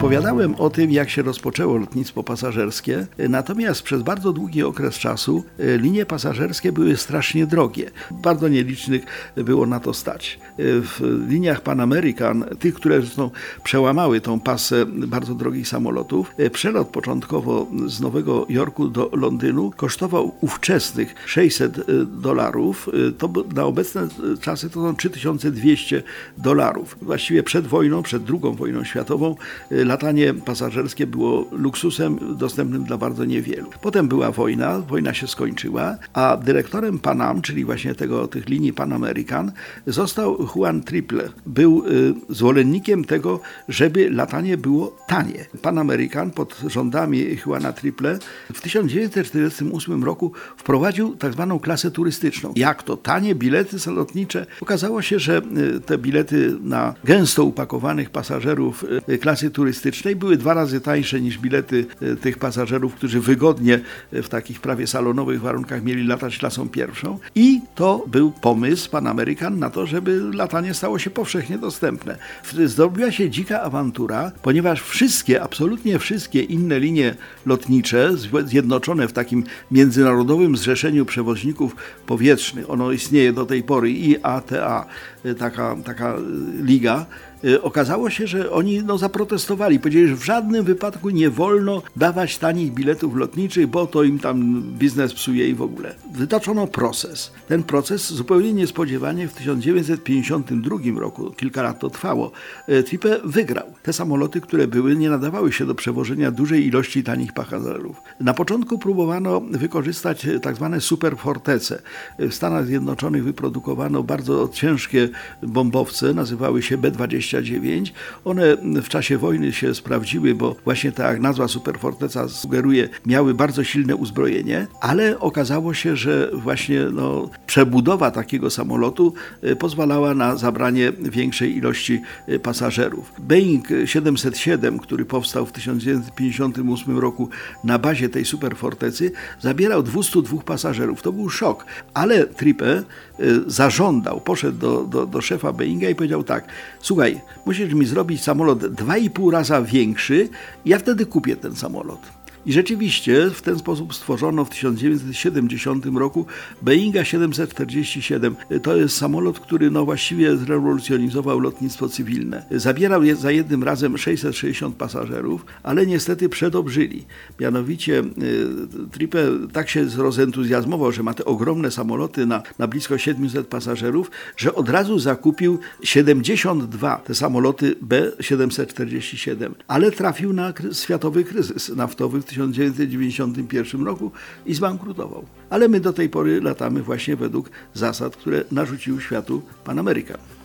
Opowiadałem o tym, jak się rozpoczęło lotnictwo pasażerskie, natomiast przez bardzo długi okres czasu e, linie pasażerskie były strasznie drogie. Bardzo nielicznych było na to stać. E, w liniach Pan American, tych, które zresztą przełamały tą pasę bardzo drogich samolotów, e, przelot początkowo z Nowego Jorku do Londynu kosztował ówczesnych 600 dolarów. To na obecne czasy to są 3200 dolarów. Właściwie przed wojną, przed II wojną światową latanie pasażerskie było luksusem dostępnym dla bardzo niewielu. Potem była wojna, wojna się skończyła, a dyrektorem Panam, czyli właśnie tego, tych linii Pan American, został Juan Triple. Był y, zwolennikiem tego, żeby latanie było tanie. Pan American pod rządami Juana Triple w 1948 roku wprowadził tak zwaną klasę turystyczną. Jak to? Tanie bilety lotnicze? Okazało się, że y, te bilety na gęsto upakowanych pasażerów y, klasy turystycznej turystycznej były dwa razy tańsze niż bilety e, tych pasażerów, którzy wygodnie e, w takich prawie salonowych warunkach mieli latać klasą pierwszą. I to był pomysł Pan Amerykan na to, żeby latanie stało się powszechnie dostępne. Zrobiła się dzika awantura, ponieważ wszystkie, absolutnie wszystkie inne linie lotnicze zjednoczone w takim międzynarodowym zrzeszeniu przewoźników powietrznych, ono istnieje do tej pory, IATA, e, taka, taka liga, okazało się, że oni no, zaprotestowali. Powiedzieli, że w żadnym wypadku nie wolno dawać tanich biletów lotniczych, bo to im tam biznes psuje i w ogóle. Wytoczono proces. Ten proces zupełnie niespodziewanie w 1952 roku, kilka lat to trwało, y, Tripe wygrał. Te samoloty, które były, nie nadawały się do przewożenia dużej ilości tanich pasażerów. Na początku próbowano wykorzystać y, tak zwane superfortece. W Stanach Zjednoczonych wyprodukowano bardzo ciężkie bombowce, nazywały się B-20 one w czasie wojny się sprawdziły, bo właśnie ta nazwa Superforteca sugeruje, miały bardzo silne uzbrojenie, ale okazało się, że właśnie no, przebudowa takiego samolotu e, pozwalała na zabranie większej ilości e, pasażerów. Boeing 707, który powstał w 1958 roku na bazie tej Superfortecy, zabierał 202 pasażerów. To był szok, ale Trippe e, zażądał, poszedł do, do, do szefa Boeinga i powiedział tak, słuchaj, musisz mi zrobić samolot 2,5 raza większy, ja wtedy kupię ten samolot. I rzeczywiście w ten sposób stworzono w 1970 roku Boeinga 747. To jest samolot, który no właściwie zrewolucjonizował lotnictwo cywilne. Zabierał je za jednym razem 660 pasażerów, ale niestety przedobrzyli. Mianowicie y, Trippe tak się rozentuzjazmował, że ma te ogromne samoloty na, na blisko 700 pasażerów, że od razu zakupił 72 te samoloty B747, ale trafił na światowy kryzys naftowy w 1991 roku i zbankrutował. Ale my do tej pory latamy właśnie według zasad, które narzucił światu Pan Amerykan.